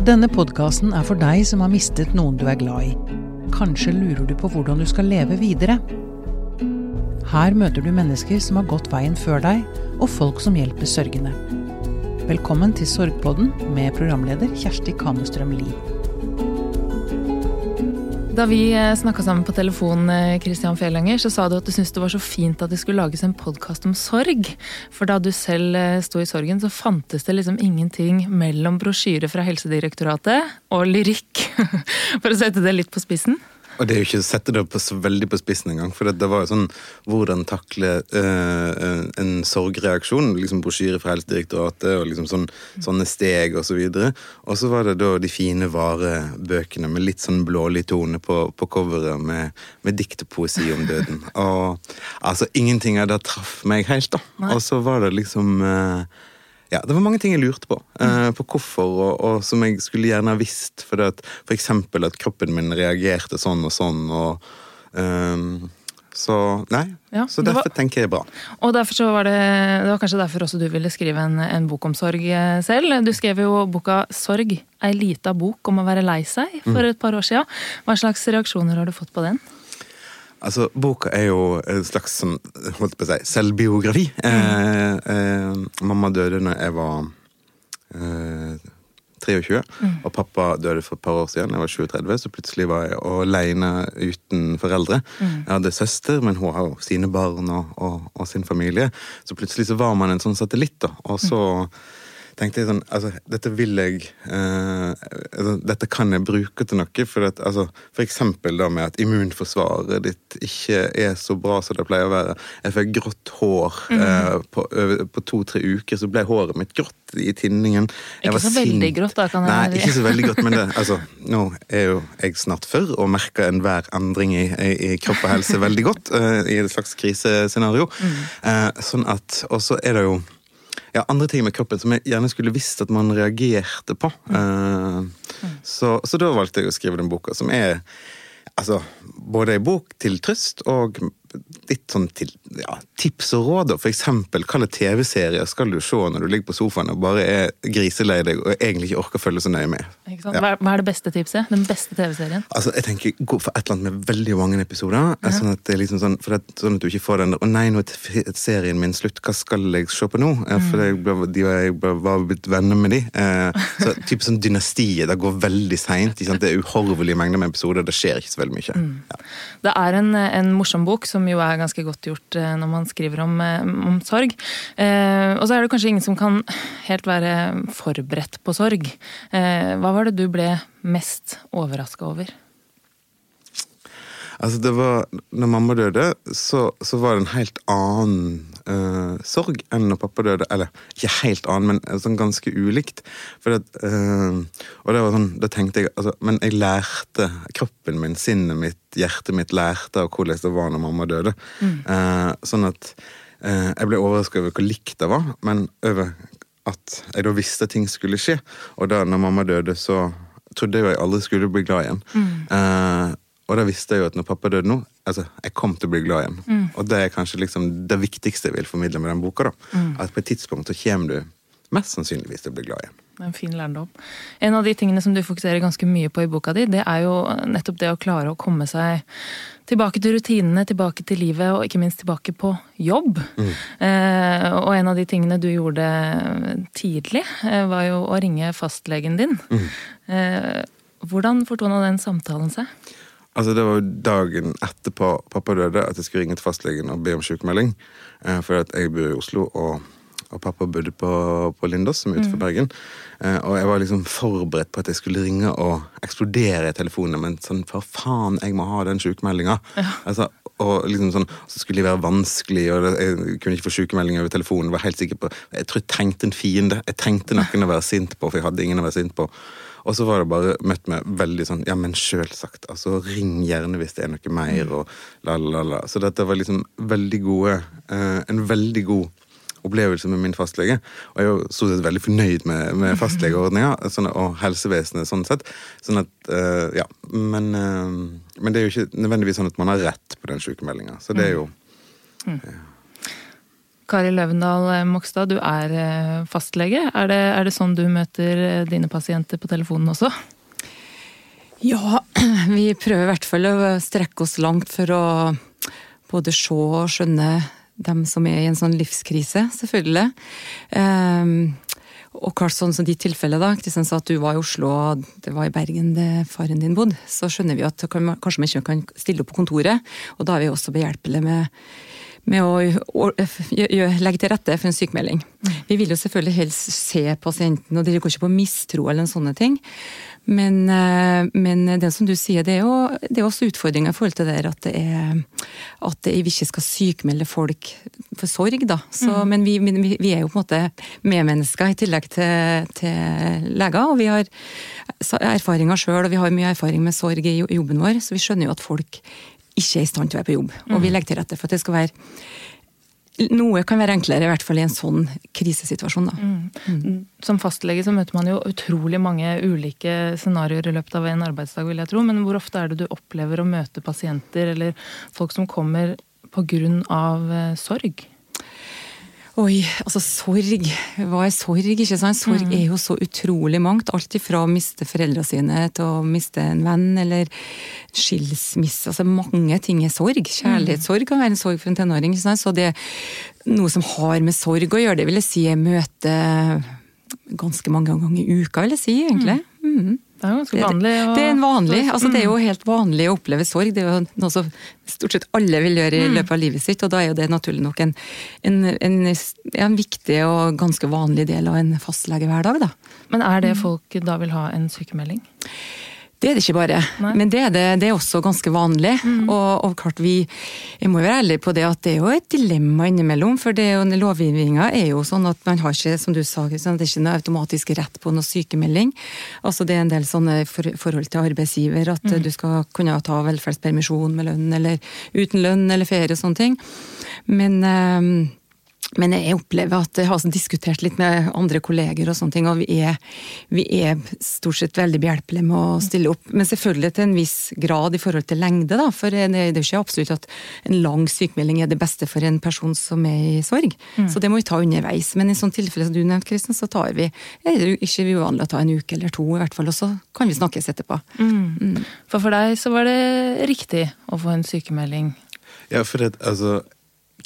Denne podkasten er for deg som har mistet noen du er glad i. Kanskje lurer du på hvordan du skal leve videre? Her møter du mennesker som har gått veien før deg, og folk som hjelper sørgende. Velkommen til Sorgpodden med programleder Kjersti Kamestrøm Lie. Da vi snakka sammen på telefon, Christian Fjellanger, så sa du at du syntes det var så fint at det skulle lages en podkast om sorg. For da du selv sto i sorgen, så fantes det liksom ingenting mellom brosjyre fra Helsedirektoratet og lyrikk. For å sette det litt på spissen. Og det er jo ikke å sette det på, veldig på spissen engang. For det, det var jo sånn hvordan takle uh, en sorgreaksjon. liksom Brosjyre fra Helsedirektoratet og liksom sånn, sånne steg og så. Og så var det da de fine varebøkene med litt sånn blålig tone på, på coveret med, med dikt og poesi om døden. Og altså, ingenting av det traff meg helt, da. Og så var det liksom uh, ja, Det var mange ting jeg lurte på. Uh, på hvorfor, og, og, som jeg skulle gjerne ha visst. For, at, for eksempel at kroppen min reagerte sånn og sånn. og um, så nei, ja, så derfor var, tenker jeg bra. Og derfor så var det, det var kanskje derfor også du ville skrive en, en, bok om sorg selv. Du skrev jo boka 'Sorg', ei lita bok om å være lei seg, for mm. et par år siden. Hva slags reaksjoner har du fått på den? Altså, Boka er jo en slags som, holdt på å si, selvbiografi. Mm. Eh, eh, mamma døde når jeg var eh, 23, mm. og pappa døde for et par år siden. Jeg var 37, så plutselig var jeg alene uten foreldre. Mm. Jeg hadde søster, men hun har jo sine barn og, og, og, sin familie. Så plutselig så var man en sånn satellitt, da. Og så tenkte jeg sånn Altså, dette vil jeg eh, altså, Dette kan jeg bruke til noe. For, at, altså, for eksempel da med at immunforsvaret ditt ikke er så bra som det pleier å være. Jeg fikk grått hår mm. uh, på, på to-tre uker, så ble håret mitt grått i tinningen. Jeg ikke så veldig grått, da? kan jeg Nei, ikke så veldig grått, men det, altså, nå er jo jeg snart før og merker enhver endring i, i, i, kropp og helse veldig godt eh, i et slags krisescenario. Mm. sånn at Og så er det jo ja, andre ting med kroppen som jeg gjerne skulle visst at man reagerte på. Mm. Uh, så, så, da valgte jeg å skrive den boka, som er altså, både ei bok til trøst og litt sånn til, ja, tips og råd. For eksempel, hvilke TV-serier skal du se når du ligger på sofaen og bare er griselei deg og egentlig ikke orker å følge så nøye med? Ja. Hva, er det beste tipset? Den beste TV-serien? Altså, jeg tenker, Gå for et eller annet med veldig mange episoder. Ja. Sånn, at det liksom sånn, det, sånn at du ikke får den der 'Å nei, nå er serien min slutt, hva skal jeg se på nå?' Mm. For jeg, de, jeg var blitt venner med de. Eh, så type sånn Dynastiet, det går veldig seint. Det er uhorvelige mengder med episoder, det skjer ikke så veldig mye. Mm. Ja. Det er en, en morsom bok som jo er ganske godt gjort eh, når man skriver om, eh, om sorg. Eh, og så er det kanskje ingen som kan helt være forberedt på sorg. Hva var det du ble mest overraska over? Altså, det var Når mamma døde, så, så var det en helt annen uh, sorg enn når pappa døde. Eller ikke helt annen, men sånn ganske ulikt. Det, uh, og det var sånn, da tenkte jeg altså, Men jeg lærte kroppen min, sinnet mitt, hjertet mitt lærte av hvordan det var når mamma døde. Mm. Uh, sånn at jeg ble overrasket over hvor likt det var, men over at jeg da visste at ting skulle skje. Og da når mamma døde, så trodde jeg jo jeg aldri skulle bli glad igjen. Mm. Og da visste jeg jo at når pappa døde nå, altså, jeg kom til å bli glad igjen. Mm. Og det er kanskje liksom det viktigste jeg vil formidle med den boka. da. Mm. At på et tidspunkt så kommer du mest sannsynligvis til å bli glad igjen. Det er En fin lærdom. En av de tingene som du fokuserer ganske mye på i boka di, det er jo nettopp det å klare å komme seg tilbake til rutinene, tilbake til livet, og ikke minst tilbake på jobb. Mm. Eh, og en av de tingene du gjorde tidlig, eh, var jo å ringe fastlegen din. Mm. Eh, hvordan fortona den samtalen seg? Altså Det var jo dagen etterpå pappa døde at jeg skulle ringe til fastlegen og be om sykemelding. Eh, for at jeg bor i Oslo, og, og pappa bodde på, på Lindås, som er utenfor mm. Bergen. Eh, og jeg var liksom forberedt på at jeg skulle ringe og eksplodere i telefonen. Men sånn, for faen, jeg må ha den sykemeldinga. Ja. Altså, og liksom sånn, så skulle de være vanskelig, og jeg kunne ikke få sykemelding over telefonen. var helt sikker på, Jeg tror jeg trengte en fiende. Jeg trengte noen å være sint på, for jeg hadde ingen å være sint på. Og så var det bare møtt med veldig sånn Ja, men sjølsagt. Altså, ring gjerne hvis det er noe mer, mm. og la, la, la. Så dette var liksom veldig gode eh, En veldig god opplevelse med min fastlege. Og jeg er jo stort sett veldig fornøyd med, med fastlegeordninga sånn, og helsevesenet sånn sett. Sånn at, uh, ja, men, uh, men, det er jo ikke nødvendigvis sånn at man har rett på den sykemeldinga. Så det er jo uh, Kari Løvendal Mokstad, du er fastlege. Er det, er det sånn du møter dine pasienter på telefonen også? Ja, vi prøver i hvert fall å strekke oss langt for å både se og skjønne dem som er i en sånn livskrise, selvfølgelig. Um, og klart sånn som ditt tilfelle, da. Kristian sa at du var i Oslo og det var i Bergen det faren din bodde. Så skjønner vi at kanskje vi ikke kan stille opp på kontoret. Og da er vi også behjelpelige med, med å, legge til rette for en sykemelding. Mm. Vi vil jo selvfølgelig helst se pasienten, og det går ikke på mistro eller sånne ting. Men, eh, men, det som du sier, det er jo det er også utfordringer i forhold til det at det er at vi ikke skal sykmelde folk for sorg, da. Så, mm. Men, vi, men vi, vi, er jo på en måte medmennesker i tillegg til, til leger. Og vi har erfaringer sjøl, og vi har mye erfaring med sorg i jobben vår, så vi skjønner jo at folk ikke er i stand til å være på jobb. Og vi mm. legger til rette for at det skal være noe kan være enklere, i hvert fall i en sånn krisesituasjon. Da. Mm. Mm. Som fastlege så møter man jo utrolig mange ulike scenarioer i løpet av en arbeidsdag, vil jeg tro. Men hvor ofte er det du opplever å møte pasienter eller folk som kommer pga. Eh, sorg? Oi, altså sorg. Hva er sorg? ikke sant? Sorg mm. er jo så utrolig mangt. Alt ifra å miste foreldra sine til å miste en venn eller skilsmisse. Altså mange ting er sorg. Kjærlighetssorg kan være en sorg for en tenåring. ikke sant? Så det er noe som har med sorg å gjøre. Det vil jeg si jeg møter ganske mange ganger i uka, vil jeg si, egentlig. Mm. Mm. Det er jo ganske vanlig. Og... Det, er en vanlig, altså det er jo helt vanlig å oppleve sorg. Det er jo noe som stort sett alle vil gjøre i mm. løpet av livet sitt, og da er jo det naturlig nok en, en, en, en viktig og ganske vanlig del av en fastlege hver dag. Da. Men er det folk da vil ha en sykemelding? Det er det ikke bare, Nei. men det er, det, det er, også ganske vanlig. Mm. Og, og, klart vi jeg må være ærlig på det at det er jo et dilemma innimellom. For lovgivninga er jo sånn at man har ikke, som du sa, det er ikke noe automatisk rett på noe sykemelding. Altså Det er en del sånne for, forhold til arbeidsgiver, at mm. du skal kunne ta velferdspermisjon med lønn eller uten lønn eller ferie og sånne ting. Men um, men jeg opplever at jeg har diskutert litt med andre kolleger, og sånne ting, og vi er, vi er stort sett veldig behjelpelige med å stille opp. Men selvfølgelig til en viss grad i forhold til lengde, da. For det er jo ikke absolutt at en lang sykemelding er det beste for en person som er i sorg. Mm. Så det må vi ta underveis. Men i sånn tilfelle som du nevnte, Kristian, så tar vi er det ikke uvanlig å ta en uke eller to, i hvert fall. Og så kan vi snakkes etterpå. Mm. Mm. For for deg så var det riktig å få en sykemelding? Ja, for det, altså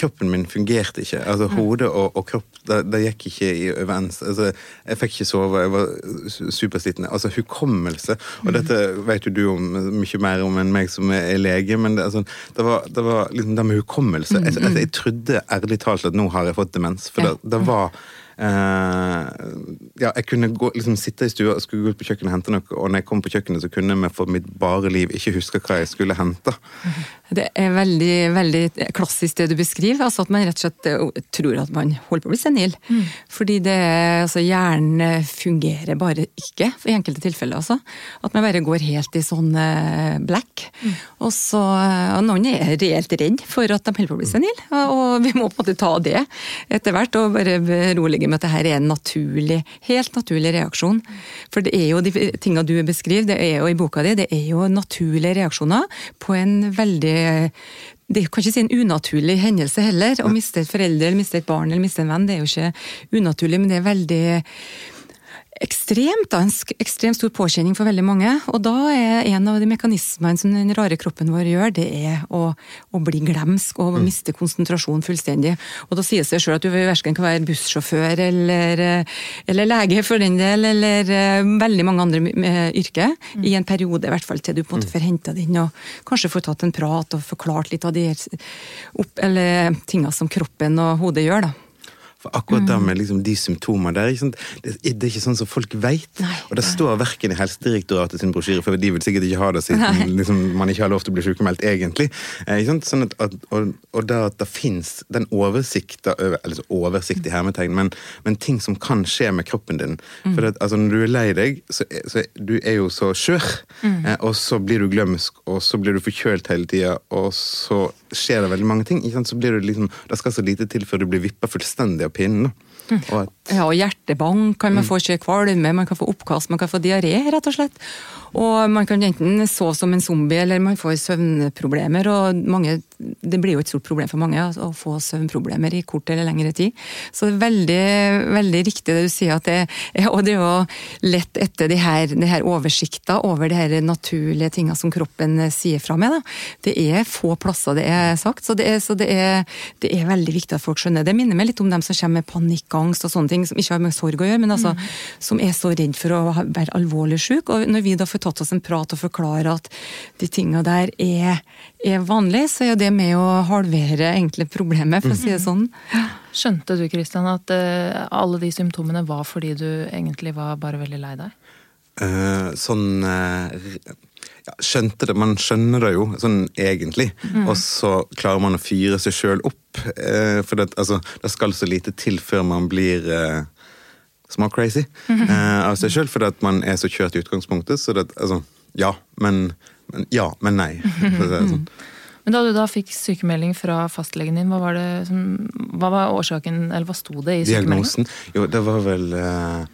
kroppen min fungerte ikke. Altså mm. Hodet og, og kropp det, det, gikk ikke i overens. Altså, jeg fikk ikke sove, jeg var supersliten. Altså hukommelse. Og mm. dette vet jo du om mye mer om enn meg som er lege, men det, altså, det var, det var liksom det med hukommelse. Jeg, jeg, jeg, trodde ærlig talt at nå har jeg fått demens. For det, det var ja, jeg kunne gå, liksom, sitte i stua og skulle gå ut på kjøkkenet og hente noe, og når jeg kom på kjøkkenet, så kunne jeg for mitt bare liv ikke huske hva jeg skulle hente. Det er veldig veldig klassisk det du beskriver, altså at man rett og slett eh, tror at man holder på å bli senil. Mm. Fordi det, altså, hjernen fungerer bare ikke i enkelte tilfeller. Altså. At man bare går helt i sånn uh, Og så, og Noen er reelt redd for at de holder på å bli senil, og vi må på en måte ta det etter hvert og bare berolige med at dette er en naturlig, helt naturlig reaksjon. For det er jo de tinga du beskriver, det er jo i boka di, det er jo naturlige reaksjoner på en veldig det kan ikke si en unaturlig hendelse heller. Å miste et foreldre, eller miste et barn eller miste en venn, det er jo ikke unaturlig, men det er veldig ekstremt, da, en ekstremt stor påkjenning for veldig mange. Og da er en av de mekanismene som den rare kroppen vår gjør, det er å, å bli glemsk og mm. miste konsentrasjon fullstendig. Og da sier det seg sjøl at du verken kan være bussjåfør eller, eller, lege for den del, eller uh, veldig mange andre uh, yrker, mm. i en periode i hvert fall til du på en måte mm. får henta den og kanskje får tatt en prat og forklart litt av de opp, eller, tinga som kroppen og hodet gjør. da. For akkurat mm. det med liksom de symptomene der, det, det, er ikke sånn som folk vet. Og det står verken i Helsedirektoratet sin brosjyre, for de vil sikkert ikke ha det siden liksom, man ikke har lov til å bli sykemeldt egentlig. Eh, sånn at, at, og, og det at det fins den oversikt, eller så oversikt i hermetegn, men, men, ting som kan skje med kroppen din. Mm. For at, altså, når du er lei deg, så, så du er jo så skjør, mm. eh, og så blir du glømsk, og så blir du forkjølt hele tida, og så skjer det veldig mange ting. Så blir du liksom, Det skal så lite til før du blir vippa fullstendig av pinnen. Og Ja, og hjertebank kan man få ikke kvalme, man kan få oppkast, man kan få diaré, rett og slett. Og man kan enten sove som en zombie, eller man får søvnproblemer. og mange, Det blir jo et stort problem for mange altså, å få søvnproblemer i kort eller lengre tid. Så det er veldig, veldig riktig det du sier. at det, Og det er jo lett etter de her, de her oversikta over de her naturlige tinga som kroppen sier fra med. Da. Det er få plasser det er sagt, så, det er, så det, er, det, er, veldig viktig at folk skjønner. Det minner meg litt om dem som kommer med panikkangst og sånne ting, som ikke har med sorg å gjøre, men altså, mm. som er så redd for å være alvorlig syk. Og når vi da får tatt oss en prat og forklare at de tinga der er, er vanlig, så er jo det med å halvere egentlig problemet, for å si det sånn. Skjønte du Kristian, at uh, alle de symptomene var fordi du egentlig var bare veldig lei deg? Uh, sånn uh, ja, skjønte det, Man skjønner det jo, sånn egentlig. Mm. Og så klarer man å fyre seg sjøl opp. for det, altså, det skal så lite til før man blir småcrazy crazy -hmm. av seg sjøl, fordi at man er så kjørt i utgangspunktet. Så det, altså, ja, men, men, ja, men nei. Sånn. Men da du da fikk sykemelding fra fastlegen din, hva var, det som, hva var årsaken, eller hva sto det i sykemeldingen? Diagnosen? Jo, det var vel uh,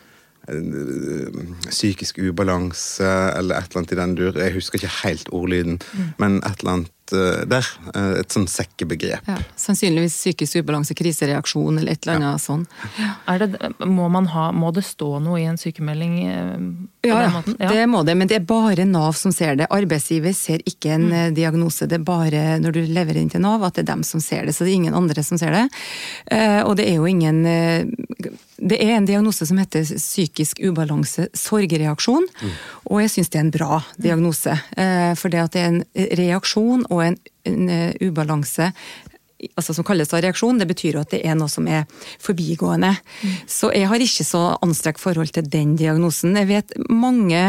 psykisk ubalanse eller et eller annet i den dur. Jeg husker ikke helt ordlyden, mm. men et eller annet Eh, der. Eh, et sånn sekkebegrep. Ja, sannsynligvis psykisk ubalanse, krisereaksjon eller et eller annet ja. sånn. Det, må, ha, må, det stå noe i en sykemelding? på ja, ja, det må det, men det er bare Nav som ser det. Arbeidsgiver ser ikke en mm. diagnose, det er bare når du leverer inn til Nav at det er dem som ser det. Så det er ingen andre som ser det. Og det er jo ingen det er en diagnose som heter psykisk ubalanse sorgreaksjon, mm. og jeg syns det er en bra diagnose. For det at det er en reaksjon og en, en eh, ubalanse altså som kalles reaksjon, det betyr at det er noe som er forbigående. Mm. Så jeg har ikke så anstrengt forhold til den diagnosen. Jeg vet mange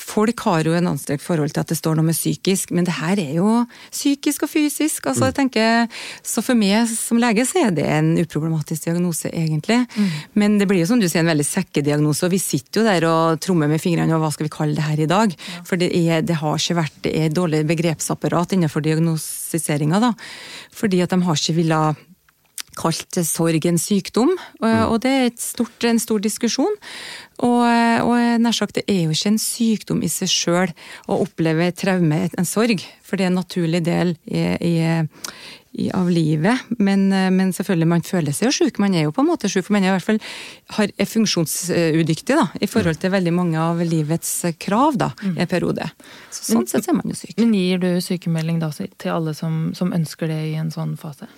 Folk har jo en anstrengt forhold til at det står noe med psykisk, men det her er jo psykisk og fysisk. altså jeg tenker, Så for meg som lege så er det en uproblematisk diagnose, egentlig. Mm. Men det blir jo som du sier en veldig sekkediagnose, og vi sitter jo der og trommer med fingrene og hva skal vi kalle det her i dag? Ja. For det, er, det, har ikke vært det er dårlig begrepsapparat innenfor diagnostiseringa, da. Fordi at de har ikke villet kalt sorg en sykdom, mm. og det er stort, en stor diskusjon. Og, og nær sagt, det er jo ikke en sykdom i seg sjøl å oppleve traume, en sorg, for det er en naturlig del i, i, i, av livet. Men, men, selvfølgelig, man føler seg jo sjuk. Man er jo på en måte sjuk, for man er i hvert fall har, er funksjonsudyktig da, i forhold til veldig mange av livets krav da, i en periode. Så, sånn sett er man jo syk. Men gir du sykemelding da til alle som, som ønsker det i en sånn fase?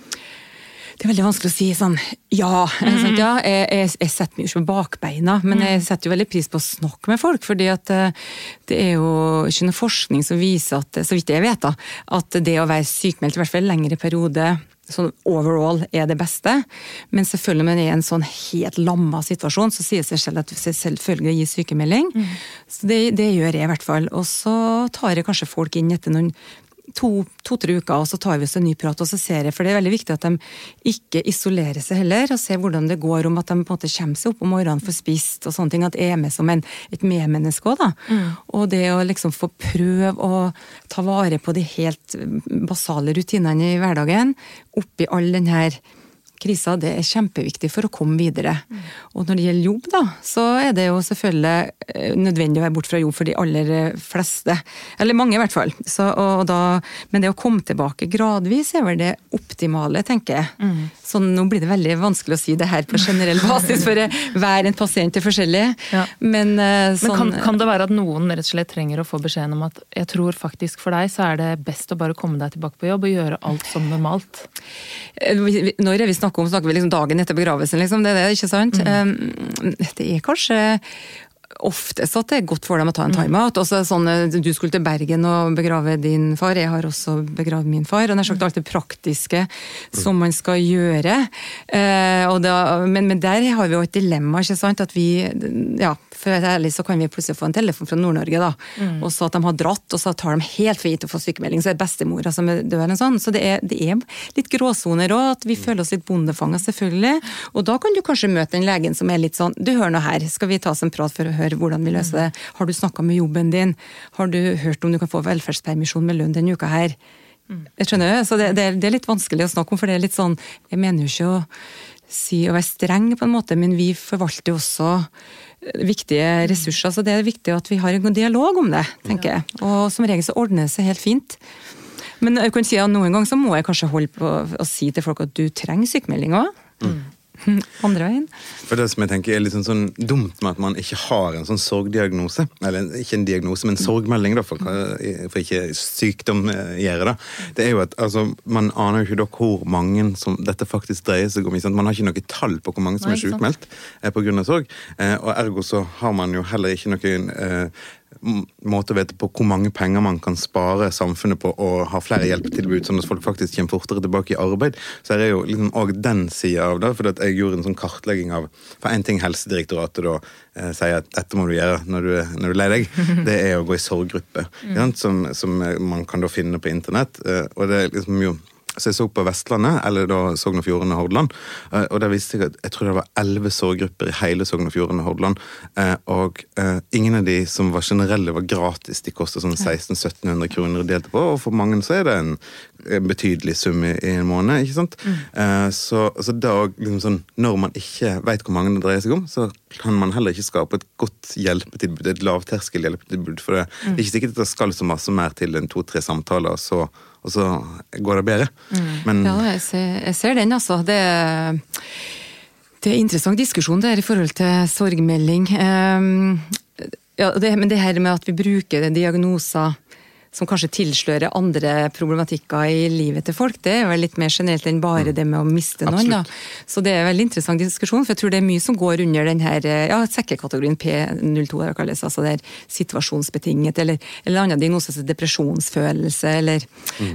Det er veldig vanskelig å si sånn ja. Mm. Sånn, ja jeg, jeg, jeg, setter meg jo ikke på bakbeina, men mm. jeg setter jo veldig pris på å snakke med folk. fordi at eh, det er jo ikke noe forskning som viser at, så vidt jeg vet, da, at det å være sykmeldt i hvert fall en lengre periode sånn overall er det beste. Men selvfølgelig når man er i en sånn helt lamma situasjon, så sier det seg selv at selvfølgelig gir sykemelding. Mm. Så det, det, gjør jeg i hvert fall. Og så tar jeg kanskje folk inn etter noen to-tre to, uker, og så tar vi oss en ny prat og så ser jeg. For det er veldig viktig at de ikke isolerer seg heller, og ser hvordan det går. Om at de på en måte kommer seg opp om morgenen, får spist og sånne ting. At jeg er med som en, et medmenneske òg, da. Mm. Og det å liksom få prøve å ta vare på de helt basale rutinene i hverdagen, oppi all den her krisa, det er kjempeviktig for å komme videre. Og når det gjelder jobb, da, så er det jo selvfølgelig eh, nødvendig å være bort fra jobb for de aller eh, fleste. Eller mange, i hvert fall. Så, da, men det å komme tilbake gradvis er vel det optimale, tenker jeg. Mm. Så nå blir det veldig vanskelig å si det her på generell basis, for hver en pasient er forskjellig. Ja. Men, sånn, men kan, kan, det være at noen rett og slett trenger å få beskjeden om at jeg tror faktisk for deg så er det best å bare komme deg tilbake på jobb og gjøre alt som normalt? Når er vi snakker om, snakker vi liksom dagen etter begravelsen, liksom. Det er det, ikke sant? Mm. Um, det er kanskje oftest at det er godt for dem å ta en mm. timeout. Mm. Sånn, du skulle til Bergen og begrave din far, jeg har også begravd min far. og nær sagt alt det praktiske som man skal gjøre. Eh, da, men, men, der har vi jo et dilemma, ikke sant. At vi, ja, for å være ærlig, så kan vi plutselig få en telefon fra Nord-Norge, da. Mm. Og så at de har dratt, og så tar de helt for gitt å få sykemelding. Så er det bestemora som er død eller sånn. Så det er, det er litt gråsoner òg, at vi mm. føler oss litt bondefanga, selvfølgelig. Og da kan du kanskje møte den legen som er litt sånn Du, hør nå her, skal vi ta oss en prat for å høre hvordan vi løser det? Har du snakka med jobben din? Har du hørt om du kan få velferdspermisjon med lønn denne uka her? Jeg skjønner, så det, det, er, litt vanskelig å snakke om, for det er litt sånn Jeg mener jo ikke å si å være streng, på en måte, men vi forvalter jo også viktige ressurser. Så det er viktig at vi har en dialog om det, tenker jeg. Og som regel så ordner det seg helt fint. Men jeg kan si at noen ganger så må jeg kanskje holde på å si til folk at du trenger sykemelding òg. Andre veien. For det som jeg tenker er litt sånn, sånn dumt med at man ikke har en sånn sorgdiagnose, eller ikke en diagnose, men en sorgmelding, da, for, for ikke sykdom eh, gjøre det, det er jo at altså, man aner jo ikke da hvor mange som dette faktisk dreier seg om. Man har ikke noe tall på hvor mange som Nei, er sykmeldt eh, pga. sorg, eh, og ergo så har man jo heller ikke noen måte å vite på hvor mange penger man kan spare samfunnet på å ha flere hjelpetilbud, sånn at folk faktisk kommer fortere tilbake i arbeid. Så er det jo liksom også den sida av det. For jeg gjorde en sånn kartlegging av For en ting Helsedirektoratet da eh, sier at dette må du gjøre når du, når du er lei deg, det er å gå i sorggruppe. Mm. Som, som man kan da finne på internett. eh, Og det er liksom jo så jeg så på Vestlandet, eller da Sogn og Fjordane og Hordaland. eh, Og der viste jeg at jeg tror det var elleve sorggrupper i hele Sogn og Fjordane og Hordaland. eh, Og eh, ingen av de som var generelle, var gratis. De kosta sånn 1600-1700 kroner å delte på, og for mange så er det en, betydelig sum i, en måned. ikke sant? Mm. Så, så da liksom sånn, når man ikke veit hvor mange det dreier seg om, så kan man heller ikke skape et godt hjelpetilbud, et lavterskelhjelpetilbud. For det er ikke sikkert at det skal så masse mer til enn to-tre samtaler, så, og så går det bedre. Men Ja, jeg ser, jeg ser den, altså. Det, det er interessant diskusjon der i forhold til sorgmelding. Um, ja, det, men det her med at vi bruker diagnoser som kanskje tilslører andre problematikker i livet til folk, det er vel litt mer generelt enn bare det med å miste noen. Da. Så det er en veldig interessant diskusjon, for jeg tror det er mye som går under den her ja, sekkekategorien P02, det kalles, altså det situasjonsbetinget, eller, eller annen diagnose som depresjonsfølelse, eller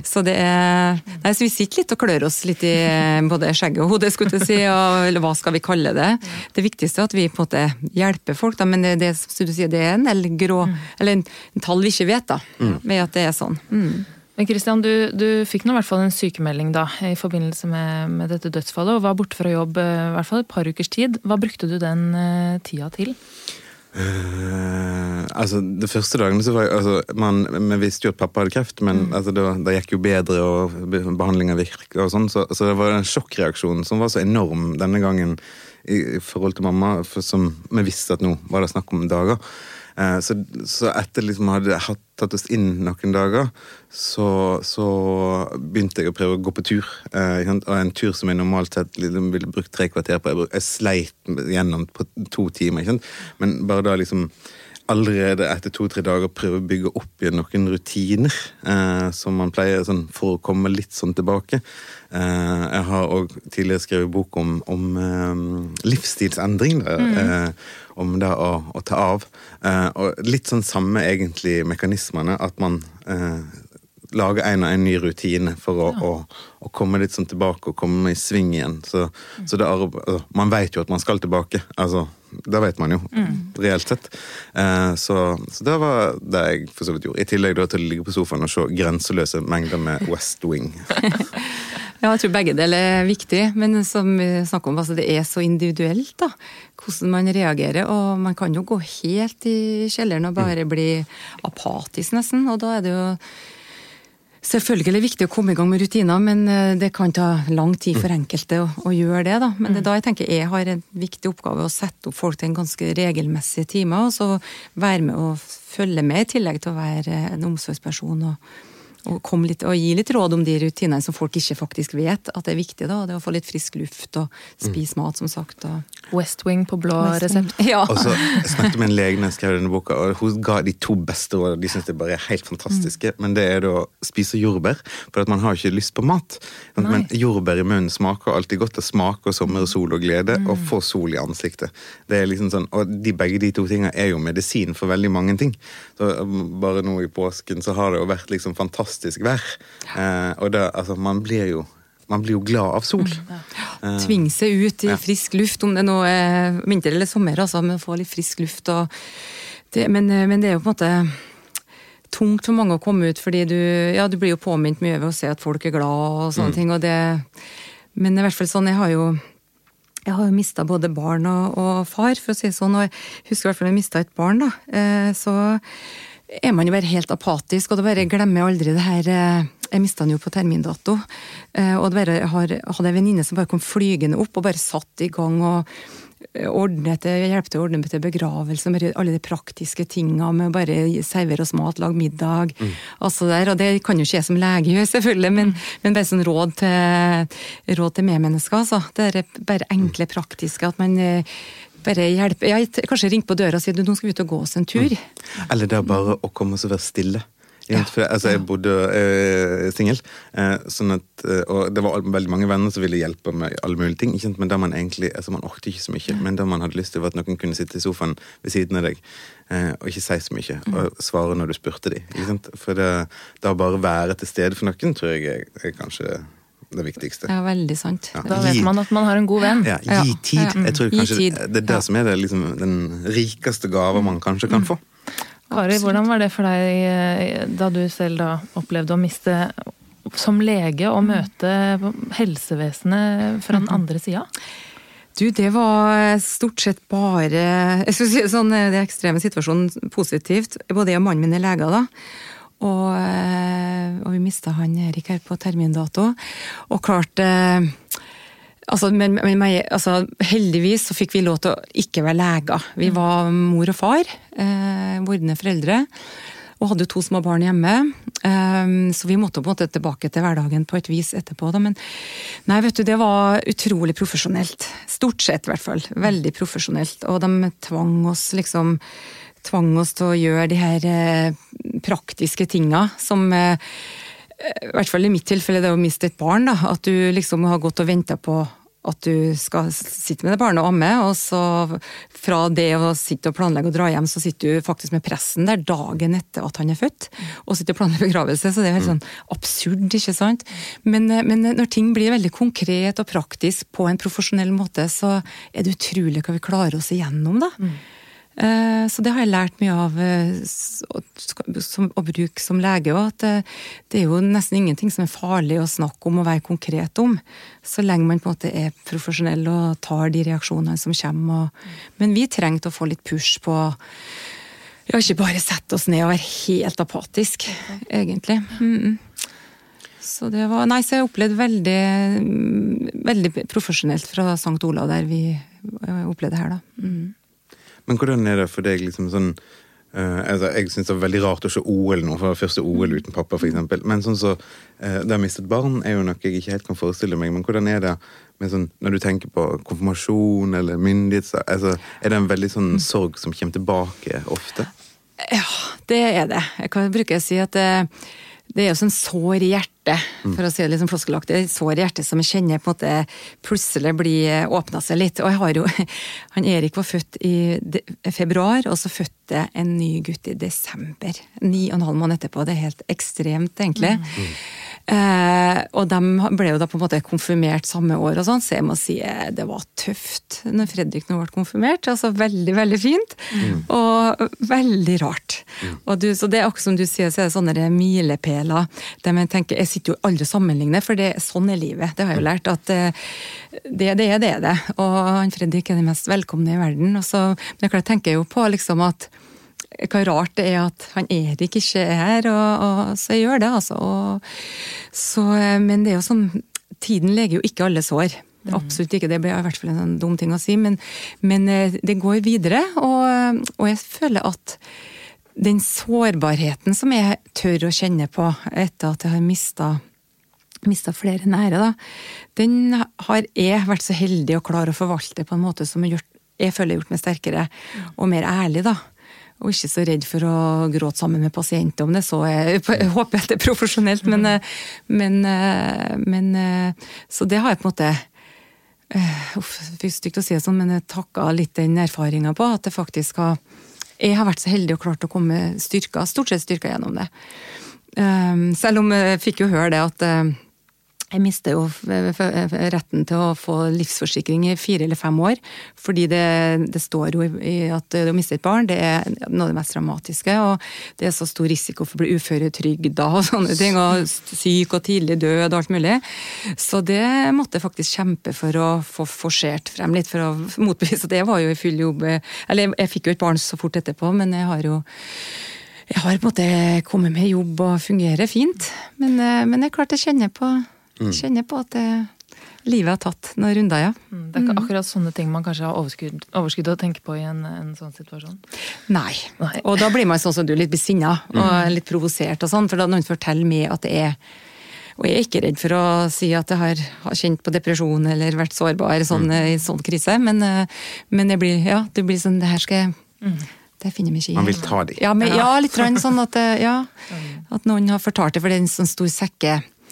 Så det er Nei, så vi sitter litt og klør oss litt i eh, både skjegget og hodet, skulle jeg si, og, eller hva skal vi kalle det. Det viktigste er at vi på en måte hjelper folk, da, men det, det som du sier, det er en grå, eller en, en tall vi ikke vet, da, med at det er sånn. Mm. Men Christian, du, du fikk nå i hvert fall en sykemelding da, i forbindelse med, med dette dødsfallet, og var borte fra jobb eh, i hvert fall et par ukers tid. Hva brukte du den uh, tida til? Uh, altså, De første dagene så var jeg, altså, man, Vi visste jo at pappa hadde kreft, men altså, det, var- det gikk jo bedre, og be- behandlinga virka og sånn, så, så det var en sjokkreaksjon som var så enorm denne gangen i, i forhold til mamma, for som vi visste at nå var det snakk om dager. Eh, så, så etter liksom hadde tatt oss inn noen dager, så, så begynte jeg å prøve å gå på tur. Eh, og en tur som jeg normalt sett liksom ville brukt tre kvarter på. Jeg, jeg sleit gjennom på to timer. Men bare da liksom allerede etter to-tre dager prøve å bygge opp igjen noen rutiner eh, som man pleier sånn, for å komme litt sånn tilbake. Eh, jeg har òg tidligere skrevet bok om, om eh, livsstilsendring. Mm. eh, om det å, å ta av. Eh, og litt sånn samme egentlig mekanismene, at man eh, lage en og en ny rutine for å, å, å komme litt sånn tilbake og komme i sving igjen. Så, så det er, altså, Man vet jo at man skal tilbake. altså, Det vet man jo, reelt sett. Eh, så, så det var det jeg for så vidt gjorde. I tillegg da til å ligge på sofaen og se grenseløse mengder med West Wing. Ja, jeg tror begge deler er viktig, men som vi snakker om, altså det er så individuelt da, hvordan man reagerer. Og man kan jo gå helt i kjelleren og bare bli apatisk nesten, og da er det jo Selvfølgelig viktig å komme i gang med rutiner, men eh, det kan ta lang tid for enkelte å, å gjøre det. da. Men det er da jeg tenker jeg har en viktig oppgave å sette opp folk til en ganske regelmessig time, og så være med og følge med, i tillegg til å være en omsorgsperson. og og, litt, og gi litt råd om de rutinene som folk ikke faktisk vet at det er viktig. da, Det å få litt frisk luft og spise mat, som sagt. og West Wing på blå resept. Ja. Og så jeg snakket med en lege når jeg skrev denne boka, og hun ga de to beste rådene. De syns det bare er helt fantastiske. Men det er da å spise jordbær, for at man har ikke lyst på mat. Men jordbær i munnen smaker alltid godt. Det smaker sommer og sol og glede, og få sol i ansiktet. Det er liksom sånn, Og de, begge de to tingene er jo medisin for veldig mange ting. Så um, Bare nå i påsken så har det jo vært liksom fantastisk vær. Eh, og da, altså, man blir jo man blir jo glad av sol. Ja. Tvinge seg ut i frisk luft, om det nå er vinter eller sommer, altså, men få litt frisk luft. Det, men, men det er jo på en måte tungt for mange å komme ut, fordi du, ja, du blir jo påminnet mye ved å se at folk er glad og sånne ting. Og det, men i hvert fall sånn, jeg har jo jeg har jo mista både barn og, og far, for å si det sånn. Og jeg husker i hvert fall jeg mista et barn, da. Eh, så er man jo bare helt apatisk, og da bare glemmer jeg aldri det her eh, Jeg mista den jo på termindato. Eh, og det bare har, hadde en venninne som bare kom flygende opp og bare satt i gang og eh, ordnet det, hjelpe til å ordne til begravelse, bare alle de praktiske tinga med å bare servere oss mat, lage middag. Mm. Altså der, og det kan jo ikke jeg som lege gjøre, selvfølgelig, men, men bare sånn råd til, råd til medmennesker. Altså. Det er bare enkle, praktiske. At man bare hjelpe. Ja, kanskje ringe på døra og si at nå skal vi ut og gå oss en tur. Mm. Eller det er bare å komme og være stille. Ja, for, altså, jeg bodde eh, singel, eh, sånn eh, og det var veldig mange venner som ville hjelpe med alle mulige ting. Ikke? Men da man egentlig, altså man orket ikke så mye, men da man hadde lyst til at noen kunne sitte i sofaen ved siden av deg eh, og ikke si så mye, og mm. svare når du spurte dem. For det, da bare være til stede for noen tror jeg er, er kanskje det viktigste. Ja, veldig sant. Ja. Da vet man at man har en god venn. Ja, Gi tid. Jeg tror kanskje Det er det som er det, liksom, den rikeste gava man kanskje kan få. Kari, hvordan var det for deg eh, da du selv da opplevde å miste som lege å møte helsevesenet fra den andre sida? Du, det var stort sett bare jeg skal si sånn, Det ekstreme situasjonen positivt. Både jeg og mannen min er leger, da. Og, eh, og vi mista han Erik her på termindato. Og klart eh, altså, men, men, altså, heldigvis så fikk vi lov til å ikke være leger. Vi mm. var mor og far, eh, vordende foreldre. Og hadde to små barn hjemme. Um, så vi måtte på en måte tilbake til hverdagen på et vis etterpå. Da. Men nei, vet du, det var utrolig profesjonelt. Stort sett, i hvert fall. Veldig profesjonelt. Og de tvang oss liksom tvang oss til å gjøre de her eh, praktiske tinga som eh, i hvert fall i mitt tilfelle det å miste et barn. Da, at du liksom har gått og venta på at du skal sitte med det barnet og amme, og så fra det å sitte og planlegge å dra hjem, så sitter du faktisk med pressen der dagen etter at han er født, og sitter og planlegger begravelse. Så det er helt sånn absurd, ikke sant. Men, eh, men, når ting blir veldig konkret og praktisk på en profesjonell måte, så er det utrolig hva vi klarer oss igjennom, da. Mm. Eh, så det har jeg lært mye av eh, å bruke som lege òg. At eh, det er jo nesten ingenting som er farlig å snakke om og være konkret om. Så lenge man på en måte er profesjonell og tar de reaksjonene som kommer. Men vi trengte å få litt push på ja, ikke bare sette oss ned og være helt apatisk, egentlig. Mm Så det var Nei, så jeg opplevde veldig, veldig profesjonelt fra St. Olav der vi opplevde her, da. Mm. Men hvordan er det for deg liksom sånn uh, altså, Jeg syns det er veldig rart å se OL nå, for det første OL uten pappa, f.eks. Men sånn så uh, det å miste et barn er jo noe jeg ikke helt kan forestille meg. Men hvordan er det med sånn, når du tenker på konfirmasjon eller myndighet? Altså, er det en veldig sånn sorg som kommer tilbake ofte? Ja, det er det. Jeg kan bruke å si at uh, det er jo sånn sår i hjertet, for å si det litt sånn floskelaktig. Sår i hjertet som jeg kjenner på en måte plutselig blir åpna seg litt. Og jeg har jo Han Erik var født i februar, og så fødte en ny gutt i desember. Ni og en halv måned etterpå. Det er helt ekstremt, egentlig. Mm. Eh, og de ble jo da på en måte konfirmert samme år, og sånn, så jeg må si eh, det var tøft når Fredrik nå ble konfirmert. altså Veldig, veldig fint, mm. og veldig rart. Mm. Og du, så det er akkurat som du sier, så er det sånne milepæler. man tenker, jeg sitter jo aldri og sammenligner, for det, sånn er livet. Det har jeg jo lært. at eh, det, det er det, det. Og han Fredrik er den mest velkomne i verden. Og så, men jeg tenker jo på liksom at hva rart det er at han Erik ikke er her, og, og så jeg gjør det, altså. Og, så, men det er jo sånn Tiden leger jo ikke alle sår. Mm. Absolutt ikke, det blir i hvert fall en sånn dum ting å si, men, men eh, det går videre. Og, og, jeg føler at den sårbarheten som jeg tør å kjenne på etter at jeg har mista mista flere nære, da, den har jeg vært så heldig å klare å forvalte på en måte som jeg, gjort, jeg føler har gjort meg sterkere og mer ærlig. da og ikke så redd for å gråte sammen med pasienter om det. Så jeg, jeg håper at det er profesjonelt, men, eh, men, eh, men, eh, Så det har jeg på en måte Uff, det er stygt å si det sånn, men jeg takka litt den erfaringa på. At det faktisk har Jeg har vært så heldig og klart å komme styrka, stort sett styrka gjennom det. Selv om jeg fikk jo høre det at jeg mister jo retten til å få livsforsikring i fire eller fem år. Fordi det, det står jo i at å miste et barn det er noe av det mest dramatiske. Og det er så stor risiko for å bli uføretrygda og sånne ting. Og syk og tidlig død og alt mulig. Så det måtte jeg faktisk kjempe for å få forsert frem litt, for å motbevise at jeg var jo i full jobb. Eller jeg fikk jo et barn så fort etterpå, men jeg har jo jeg har på en måte kommet med jobb og fungerer fint. Men, eh, men det er klart jeg kjenner på, Mm. kjenner på at det, livet har tatt noen runder, ja. Mm, Det er ikke akkurat sånne ting man kanskje har overskudd, overskudd å tenke på i en, en sånn situasjon. Nei. Nei. Og da blir man sånn som du, litt besinna Mm. og litt provosert og sånn, for da noen forteller meg at det er Og jeg er ikke redd for å si at jeg har, har kjent på depresjon eller vært sårbar sånn, Mm. i sånn krise, men, eh, men det blir, ja, det blir sånn Det her skal jeg Det finner vi ikke i. Man vil ta de. Ja, men, ja litt sånn at, eh, ja, at noen har fortalt det, for det er en sånn stor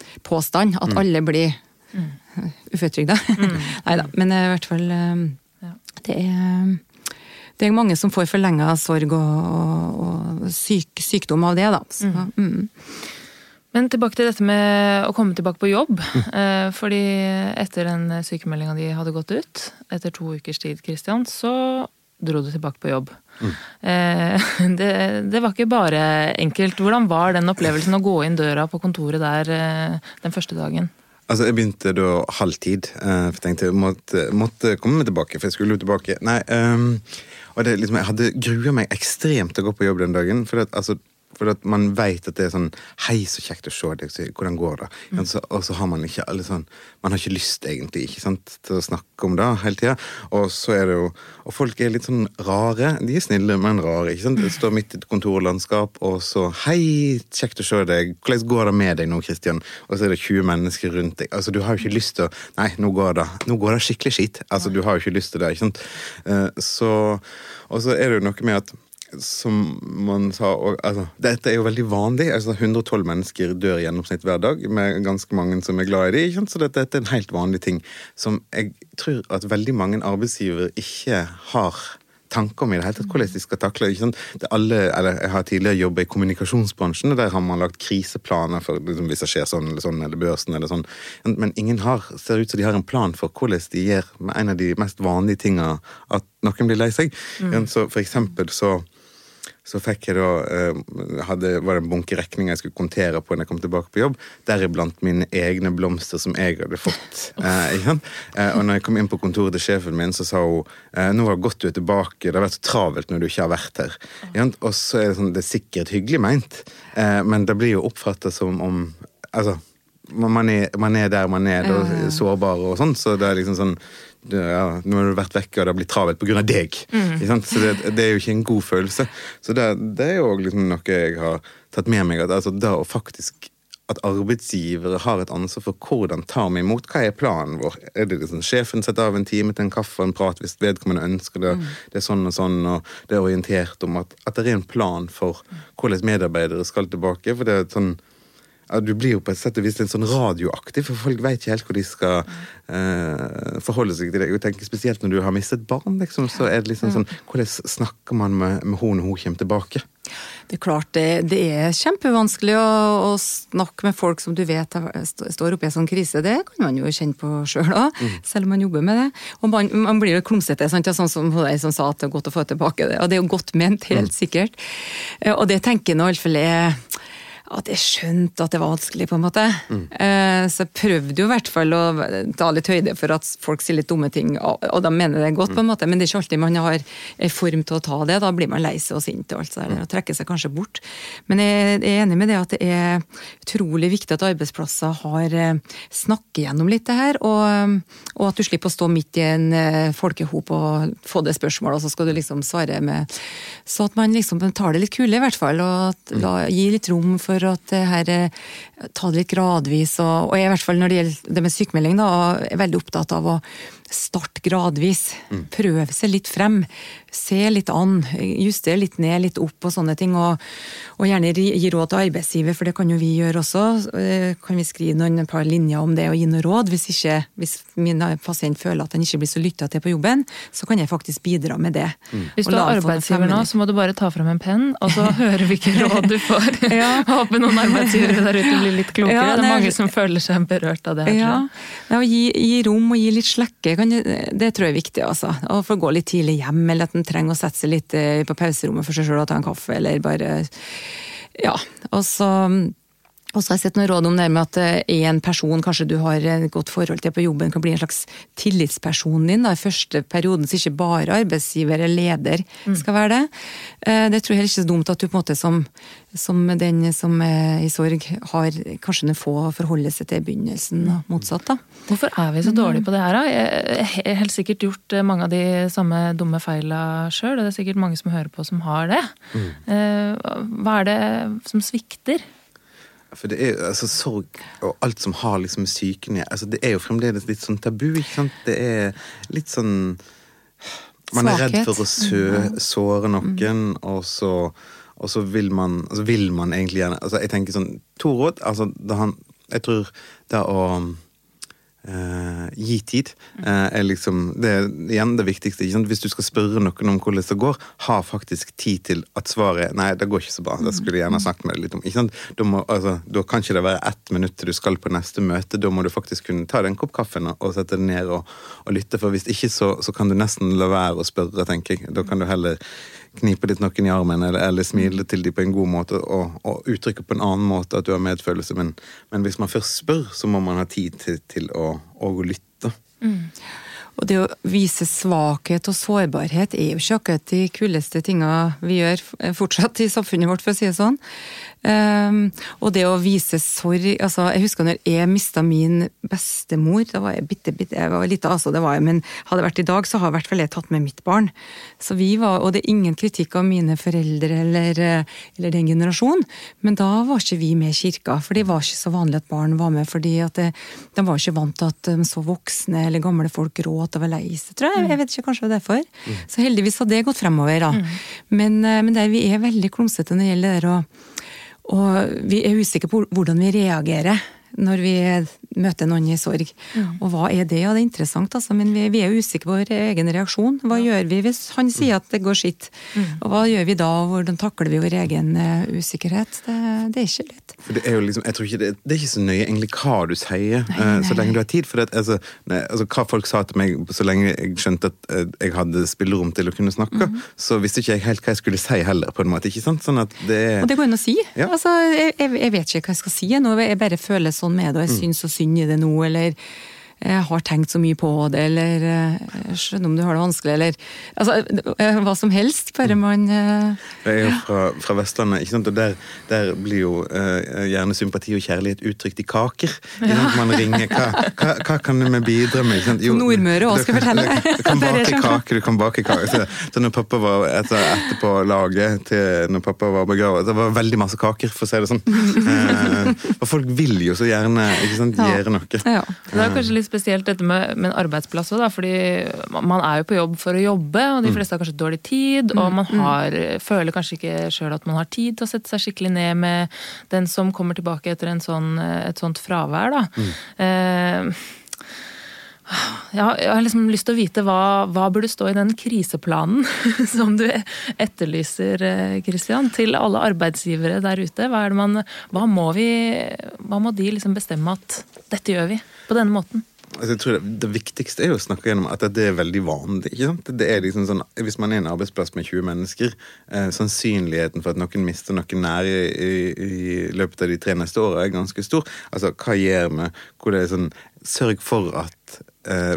sekkepåstand at Mm. alle blir uføretrygda. Nei da, men eh, i hvert fall eh, det er det er mange som får forlenga sorg og, og, og syk, sykdom av det, da. Så, mm. Men tilbake til dette med å komme tilbake på jobb. Eh, fordi etter den sykemeldinga di hadde gått ut, etter to ukers tid, Christian, så dro du tilbake på jobb. Eh, det, det var ikke bare enkelt. Hvordan var den opplevelsen å gå inn døra på kontoret der eh, den første dagen? Altså, Jeg begynte da halv tid, eh, for jeg tenkte jeg måtte, måtte komme meg tilbake. For jeg skulle jo tilbake. Nei, um, og det, liksom, Jeg hadde grua meg ekstremt til å gå på jobb den dagen. For, at, altså, for at man vet at det er sånn Hei, så kjekt å se deg. Hvordan går det? Mm. Og så, og så har man ikke alle sånn Man har ikke lyst egentlig ikke sant, til å snakke om det hele tida. Og så er det jo Og folk er litt sånn rare. De er snille, men rare. ikke sant? Det står midt i et kontorlandskap, og så Hei, kjekt å se deg. Hvordan går det med deg nå, Kristian? Og så er det 20 mennesker rundt deg. Altså, Du har jo ikke lyst til å Nei, nå går det, nå går det skikkelig skitt. Altså, Du har jo ikke lyst til det. ikke sant? Eh, Så, og så er det jo noe med at som man sa og, altså, Dette er jo veldig vanlig. altså 112 mennesker dør i gjennomsnitt hver dag, med ganske mange som er glad i dem. Så dette, dette er en helt vanlig ting som jeg tror at veldig mange arbeidsgivere ikke har tanker om i det hele tatt, hvordan de skal takle? Det alle, eller Jeg har tidligere jobbet i kommunikasjonsbransjen, og der har man lagt kriseplaner for liksom, hvis det skjer sånn eller sånn, eller børsen eller sånn. Men ingen har, ser ut som de har en plan for hvordan de gjør med en av de mest vanlige tingene at noen blir lei seg. Så for eksempel så så fikk jeg da eh, hadde, var det en bunke regninger jeg skulle kontere på når jeg kom tilbake på jobb. Deriblant mine egne blomster som jeg hadde fått. Eh, igjen. Eh, og når jeg kom inn på kontoret til sjefen min, så sa hun eh, nå var det godt du er tilbake, det har vært så travelt når du ikke har vært her. Ikke? Og så er det sånn, det er sikkert hyggelig meint, eh, men det blir jo oppfatta som om Altså, man er, man er der man er, da, sårbar og sånn, så det er liksom sånn ja, Nå har du vært vekke, og det har blitt travelt pga. deg. Sant? Så det, det er jo ikke en god følelse. Så det, det er jo liksom noe jeg har tatt med meg. At altså, det å faktisk at arbeidsgivere har et ansvar for hvordan tar vi imot. Hva er planen vår? Er det liksom Sjefen setter av en time til en kaffe og en prat hvis vedkommende ønsker det. Det er sånn og sånn, og det er orientert om at, at det er en plan for hvordan medarbeidere skal tilbake. for det er sånn ja, Du blir jo på et sett og vis litt sånn radioaktiv, for folk vet ikke helt hvor de skal eh, forholde seg til deg. Jeg tenker Spesielt når du har mistet barn, liksom, så er det liksom sånn Hvordan snakker man med, med henne når hun kommer tilbake? Det er klart, det, det er kjempevanskelig å, å snakke med folk som du vet står oppe i en sånn krise. Det kan man jo kjenne på sjøl òg, selv om man jobber med det. Og man, man blir jo klumsete, sant? Sånn som hun som sa at det er godt å få tilbake det. Og det er jo godt ment, helt sikkert. Eh, Og det tenker jeg nå iallfall er at jeg skjønte at det var vanskelig, på en måte. Mm. Så jeg prøvde jo i hvert fall å ta litt høyde for at folk sier litt dumme ting, og de mener det godt, på en måte, men det er ikke alltid man har en form til å ta det. Da blir man lei seg og sint og alt sånt, og trekker seg kanskje bort. Men jeg er enig med det at det er utrolig viktig at arbeidsplasser har snakket snakker gjennom litt det her, og, og at du slipper å stå midt i en eh, folkehop og få det spørsmålet, og så skal du liksom svare med Så at man liksom tar det litt kule, i hvert fall, og at, la, gir litt rom for at det her eh, Ta det litt gradvis, og, og i hvert fall når det gjelder det med sykemelding, da, er veldig opptatt av å starte gradvis. Prøve seg litt frem. Se litt an. Juster litt ned, litt opp og sånne ting. Og, og gjerne gi råd til arbeidsgiver, for det kan jo vi gjøre også. Eh, Kan vi skrive noen et par linjer om det og gi noe råd? Hvis, ikke, hvis min pasient føler at han ikke blir så lytta til på jobben, så kan jeg faktisk bidra med det. Hvis du er arbeidsgiver nå, så må du bare ta fram en penn, og så hører vi ikke råd du får. Ja. Håper noen arbeidsgivere der ute blir litt klokere. Ja, det er mange som føler seg berørt av det. her, Ja, ja og gi, gi rom og gi litt slekke, kan, det tror jeg er viktig. altså. Å få gå litt tidlig hjem, eller at en trenger å sette seg litt eh, på pauserommet for seg sjøl og ta en kaffe, eller bare Ja. Og så Og så har jeg sett noen råd om det med at en person kanskje du har et godt forhold til på jobben, kan bli en slags tillitsperson din da, i første perioden, så ikke bare arbeidsgiver eller leder skal være det. Det tror jeg heller ikke er så dumt at du på en måte som, som den som er i sorg, har kanskje noen få å forholde seg til i begynnelsen, og motsatt. da. Hvorfor er vi så dårlige på det her, da? Jeg har helt sikkert gjort mange av de samme dumme feila sjøl, og det er sikkert mange som hører på som har det. Mm. Hva er det som svikter? For det er altså sorg og alt som har liksom med psyken altså Det er jo fremdeles litt sånn tabu, ikke sant? Det er litt sånn Man er redd for å sø, mm. såre noen, mm. og så og så vil man, altså vil man egentlig gjerne altså Jeg tenker sånn To råd. altså da han, Jeg tror det å Uh, gi tid uh, er liksom det er igjen det viktigste. Hvis du skal spørre noen om hvordan det går, ha faktisk tid til at svaret er nei, det går ikke så bra. Det skulle jeg gjerne snakket med deg litt om. Da, må, altså, da, kan ikke det være ett minutt til du skal på neste møte. Da må du faktisk kunne ta deg en kopp kaffe og sette deg ned og, og lytte. For hvis ikke, så, så, kan du nesten la være å spørre, tenker jeg. Da kan du heller knipe litt noen i armen eller, eller smile til dem på en god måte og, og, uttrykke på en annen måte at du har medfølelse. Men, men, hvis man først spør, så må man ha tid til, til å, å lytte. Mm. Og det å vise svakhet og sårbarhet er jo ikke akkurat de kuleste tinga vi gjør fortsatt i samfunnet vårt, for å si det sånn. Um, og det å vise sorg altså Jeg husker når jeg mista min bestemor. Da var jeg bitte, bitte jeg var lite, altså det var jeg, men hadde det vært i dag, så har i hvert fall jeg tatt med mitt barn. Så vi var, Og det er ingen kritikk av mine foreldre eller, eller den generasjonen, men da var ikke vi med i kirka. For det var ikke så vanlig at barn var med, fordi at det, de var ikke vant til at så voksne eller gamle folk gråt og var lei seg, tror jeg. Jeg vet ikke, kanskje det var derfor. Mm. Så heldigvis har det gått fremover, da. Mm. Men, eh, men der, vi er veldig klumsete når det gjelder det der å og vi er usikre på hvordan vi reagerer når vi møter noen i sorg. Mm. Og hva er det? Ja, det er interessant, altså, men vi, vi er usikre på vår egen reaksjon. Hva ja. gjør vi hvis han sier at det går skitt? Mm. Og hva gjør vi da, hvordan takler vi vår egen uh, usikkerhet? Det, det, er ikke lett. For det er jo liksom, jeg tror ikke det, det er ikke så nøye egentlig hva du sier, nei, nei. Uh, så lenge du har tid. For det, altså, nei, altså, hva folk sa til meg så lenge jeg skjønte at uh, jeg hadde spillerom til å kunne snakke, mm. så visste ikke jeg helt hva jeg skulle si heller, på en måte. ikke sant? Sånn at det Og det går an å si. Ja. Altså, jeg, jeg, vet ikke hva jeg skal si nå, jeg bare føler sånn med det, og jeg mm. syns så synd i det nå, eller har tenkt så mye på det, eller eh, jeg skjønner om du har det vanskelig, eller altså, eh, hva som helst, bare mm. man Jeg er jo fra, fra, Vestlandet, ikke sant? og der, der blir jo uh, gjerne sympati og kjærlighet uttrykt i kaker. Ja. Man ringer hva, hva, hva, kan vi bidra med? Jo, Nordmøre òg, skal fortelle. Du, kan bake kake, du kan bake kake. Så, så når pappa var etter, etterpå laget til når pappa var begravet, det var veldig masse kaker, for å si det sånn. Uh, og folk vil jo så gjerne ikke sant, gjøre noe. Ja. Det er kanskje litt spesielt dette med, med en arbeidsplass òg, fordi man er jo på jobb for å jobbe, og de mm. fleste har kanskje dårlig tid, og mm, man mm. har, føler kanskje ikke sjøl at man har tid til å sette seg skikkelig ned med den som kommer tilbake etter sånn, et sånt fravær, da. Mm. Eh, jeg har, liksom lyst til å vite hva, hva burde stå i den kriseplanen som du etterlyser, Kristian, til alle arbeidsgivere der ute. Hva, man, hva må, vi, hva må de liksom bestemme at dette gjør vi på denne måten? Altså, jeg tror det, det, viktigste er jo å snakke gjennom at det er veldig vanlig. ikke sant? Det er liksom sånn, Hvis man er en arbeidsplass med 20 mennesker, eh, sannsynligheten for at noen mister noen nære i, i, i, løpet av de tre neste åra er ganske stor. Altså, Hva gjør vi hvor det er sånn Sørg for at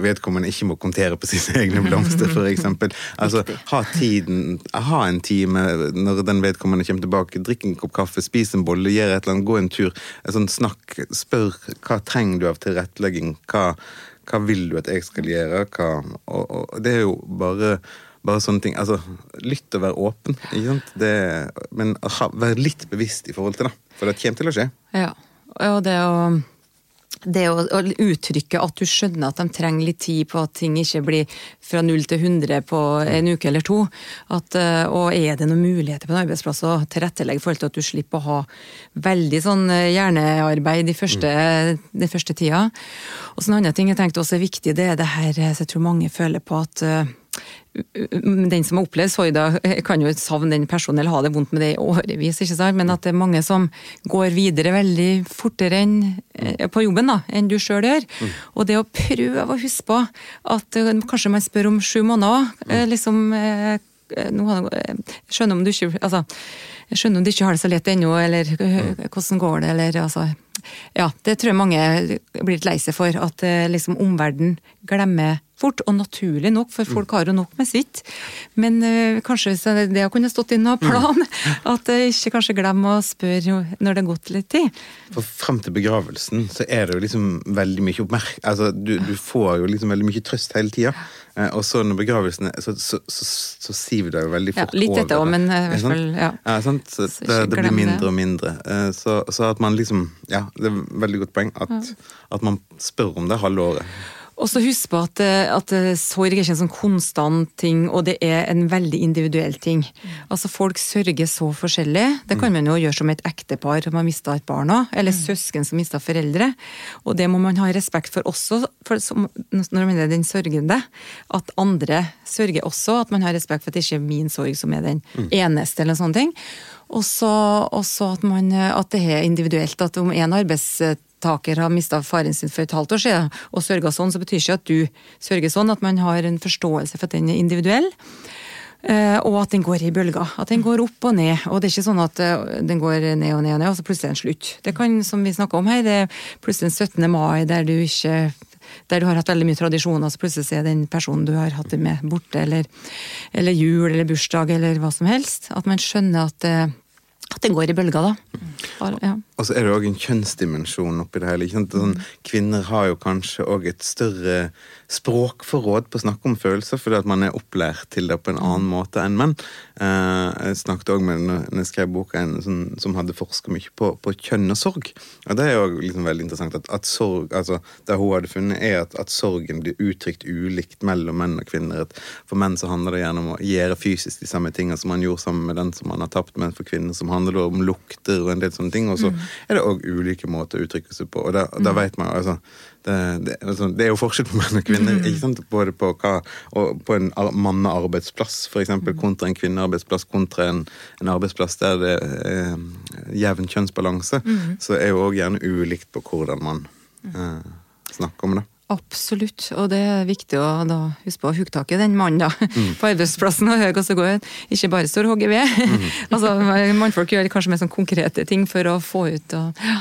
vedkommende ikke må kontere på sine egne blomster, f.eks. Altså, ha tiden, ha en time når den vedkommende kommer tilbake, drikk en kopp kaffe, spis en bolle, gjør et eller annet, gå en tur. Sånn, snakk, spør hva trenger du av tilrettelegging, hva, hva vil du at jeg skal gjøre, hva, og, og, det er jo bare bare sånne ting. Altså, lytt og vær åpen, det, men ha, vær litt bevisst i forhold til det. For det kommer til å skje. Ja, og det å det å, å, uttrykke at du skjønner at de trenger litt tid på at ting ikke blir fra null til 100 på en uke eller to. At, eh, og er det noen muligheter på en arbeidsplass å tilrettelegge forhold til at du slipper å ha veldig sånn eh, hjernearbeid de første, de første tida. Og så en annen ting jeg tenkte også er viktig, det er det her eh, jeg tror mange føler på at den som har opplevd sorg, kan jo savne den personen eller ha det vondt med det i årevis, ikke sant? men at det er mange som går videre veldig fortere enn, eh, på jobben da, enn du sjøl gjør. Mm. Og det å prøve å huske på at eh, kanskje man spør om sju måneder, mm. liksom eh, skjønner om du ikke altså, skjønner om du ikke har det så lett ennå, eller hvordan går det, eller altså Ja, det tror jeg mange blir litt lei seg for, at liksom omverdenen glemmer fort, og naturlig nok, for folk har jo nok med sitt. Men uh, kanskje hvis det har kunnet stått i noen plan, at jeg ikke kanskje glemme å spørre når det har gått litt tid. For frem til begravelsen så er det jo liksom veldig mye oppmerk... Altså, du, du får jo liksom veldig mye trøst hele tida. Uh, og så når begravelsen er, så, så, så, så siver det jo veldig fort ja, litt over. Litt etter òg, men i hvert fall ja. ja sant? Det, det, blir mindre og mindre. Så, at man liksom Ja, det er et veldig godt poeng at, at man spør om det halve året. Og så husk på at, eh, at, eh, sorg er ikke en sånn konstant ting, og det er en veldig individuell ting. Altså Folk sørger så forskjellig. Det kan man jo gjøre som et ektepar som har mista et barn òg, eller mm. søsken som mista foreldre. Og det må man ha respekt for også, for, som, når man er den sørgende. At andre sørger også, at man har respekt for at det ikke er min sorg som er den mm. eneste, eller sånne ting. Og så at, at det er individuelt. At om en arbeids arbeidstaker har mista faren sin for et halvt år siden og sørga sånn, så betyr ikke at du sørger sånn. At man har en forståelse for at den er individuell. Eh, og at den går i bølger. At den går opp og ned. Og det er ikke sånn at eh, den går ned og ned og ned, og så plutselig er den slutt. Det kan, som vi snakka om her, det er plutselig den 17. mai der du ikke der du har hatt veldig mye tradisjoner, så plutselig er den personen du har hatt det med, borte. Eller, eller jul eller bursdag eller hva som helst. At man skjønner at eh, at det går i bølger, da. Ja. Og så er det òg en kjønnsdimensjon oppi det hele. Sånn, kvinner har jo kanskje òg et større språkforråd på å snakke om følelser, fordi at man er opplært til det på en annen måte enn menn. Eh, jeg snakket òg med når jeg skrev boka en sånn, som hadde forska mye på, på, kjønn og sorg. Og det er jo liksom veldig interessant at, at sorg, altså det hun hadde funnet, er at, at, sorgen blir uttrykt ulikt mellom menn og kvinner. For menn så handler det gjerne om å gjøre fysisk de samme tingene som man gjorde sammen med den som man har tapt, men for kvinner som handler det om lukter og en del sånne ting. Og så mm. er det òg ulike måter å uttrykke seg på. Og da, mm. vet man altså det, det, altså, det, er jo forskjell på menn og kvinner. Mm. ikke sant? Både på, hva, på en mannearbeidsplass eksempel, mm. kontra en kvinnearbeidsplass kontra en, en arbeidsplass der det er eh, jevn kjønnsbalanse, mm. så er jo òg gjerne ulikt på hvordan man eh, snakker om det. Absolutt, og det er viktig å da, huske på å hugge tak i den mannen da, mm. på arbeidsplassen og høy, og så går ikke bare står og hogger ved. Mm. altså, Mannfolk gjør kanskje mer sånn konkrete ting for å få ut og ja.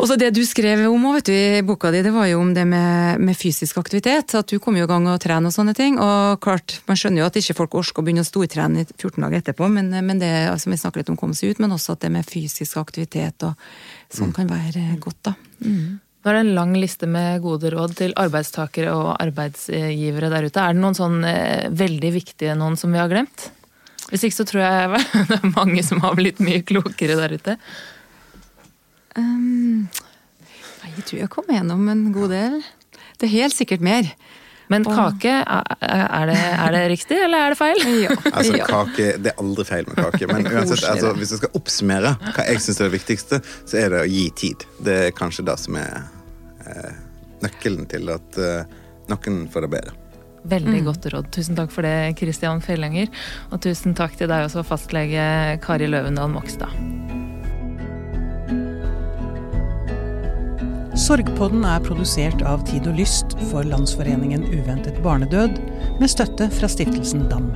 Og så Det du skrev om vet du, i boka di, det var jo om det med, med, fysisk aktivitet. At du kom i gang og trene og sånne ting. Og klart, Man skjønner jo at ikke folk orker å begynne å stortrene 14 dager etterpå, men, men det altså, vi snakker litt om å komme seg ut, men også at det med fysisk aktivitet og sånn mm. kan være godt. da. Mm. Nå er det en lang liste med gode råd til arbeidstakere og arbeidsgivere der ute. Er det noen sånn eh, veldig viktige noen som vi har glemt? Hvis ikke så tror jeg det er mange som har blitt mye klokere der ute. Um, jeg tror jeg kom gjennom en god del. Det er helt sikkert mer. Men kake, er det, er det, riktig, eller er det feil? Ja. Altså, kake, Det er aldri feil med kake. Men uansett, altså, hvis jeg skal oppsummere hva jeg syns er det viktigste, så er det å gi tid. Det er kanskje det som er eh, nøkkelen til at eh, noen får det bedre. Veldig mm. godt råd. Tusen takk for det, Kristian Fellenger. Og tusen takk til deg også, fastlege Kari Løvendal Mokstad. Sorgpodden er produsert av Tid og Lyst for Landsforeningen uventet barnedød, med støtte fra stiftelsen DAM.